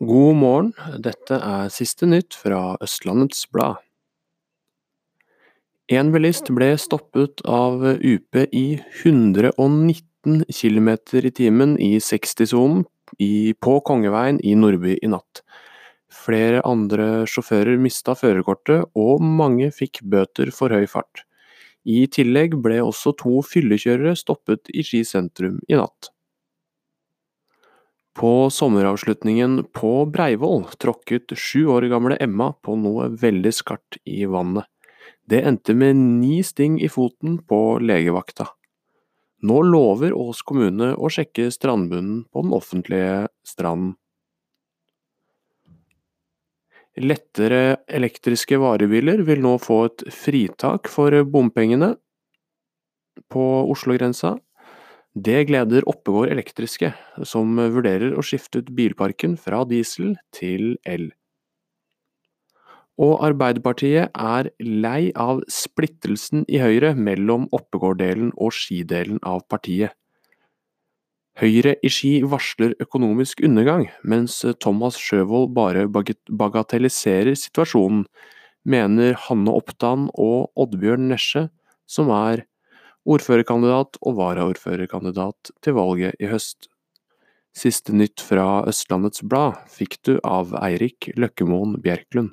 God morgen, dette er siste nytt fra Østlandets Blad. En bilist ble stoppet av UP i 119 km i timen i 60-sonen på Kongeveien i Nordby i natt. Flere andre sjåfører mista førerkortet, og mange fikk bøter for høy fart. I tillegg ble også to fyllekjørere stoppet i Ski sentrum i natt. På sommeravslutningen på Breivoll tråkket sju år gamle Emma på noe veldig skarpt i vannet. Det endte med ni sting i foten på legevakta. Nå lover Ås kommune å sjekke strandbunnen på den offentlige stranden. Lettere elektriske varebiler vil nå få et fritak for bompengene på Oslo-grensa. Det gleder Oppegård Elektriske, som vurderer å skifte ut bilparken fra diesel til el. Og Arbeiderpartiet er lei av splittelsen i Høyre mellom Oppegård-delen og Ski-delen av partiet. Høyre i Ski varsler økonomisk undergang, mens Thomas Sjøvold bare bagatelliserer situasjonen, mener Hanne Oppdan og Oddbjørn Nesje, som er ordførerkandidat og varaordførerkandidat til valget i høst. Siste nytt fra Østlandets Blad fikk du av Eirik Løkkemoen Bjerklund.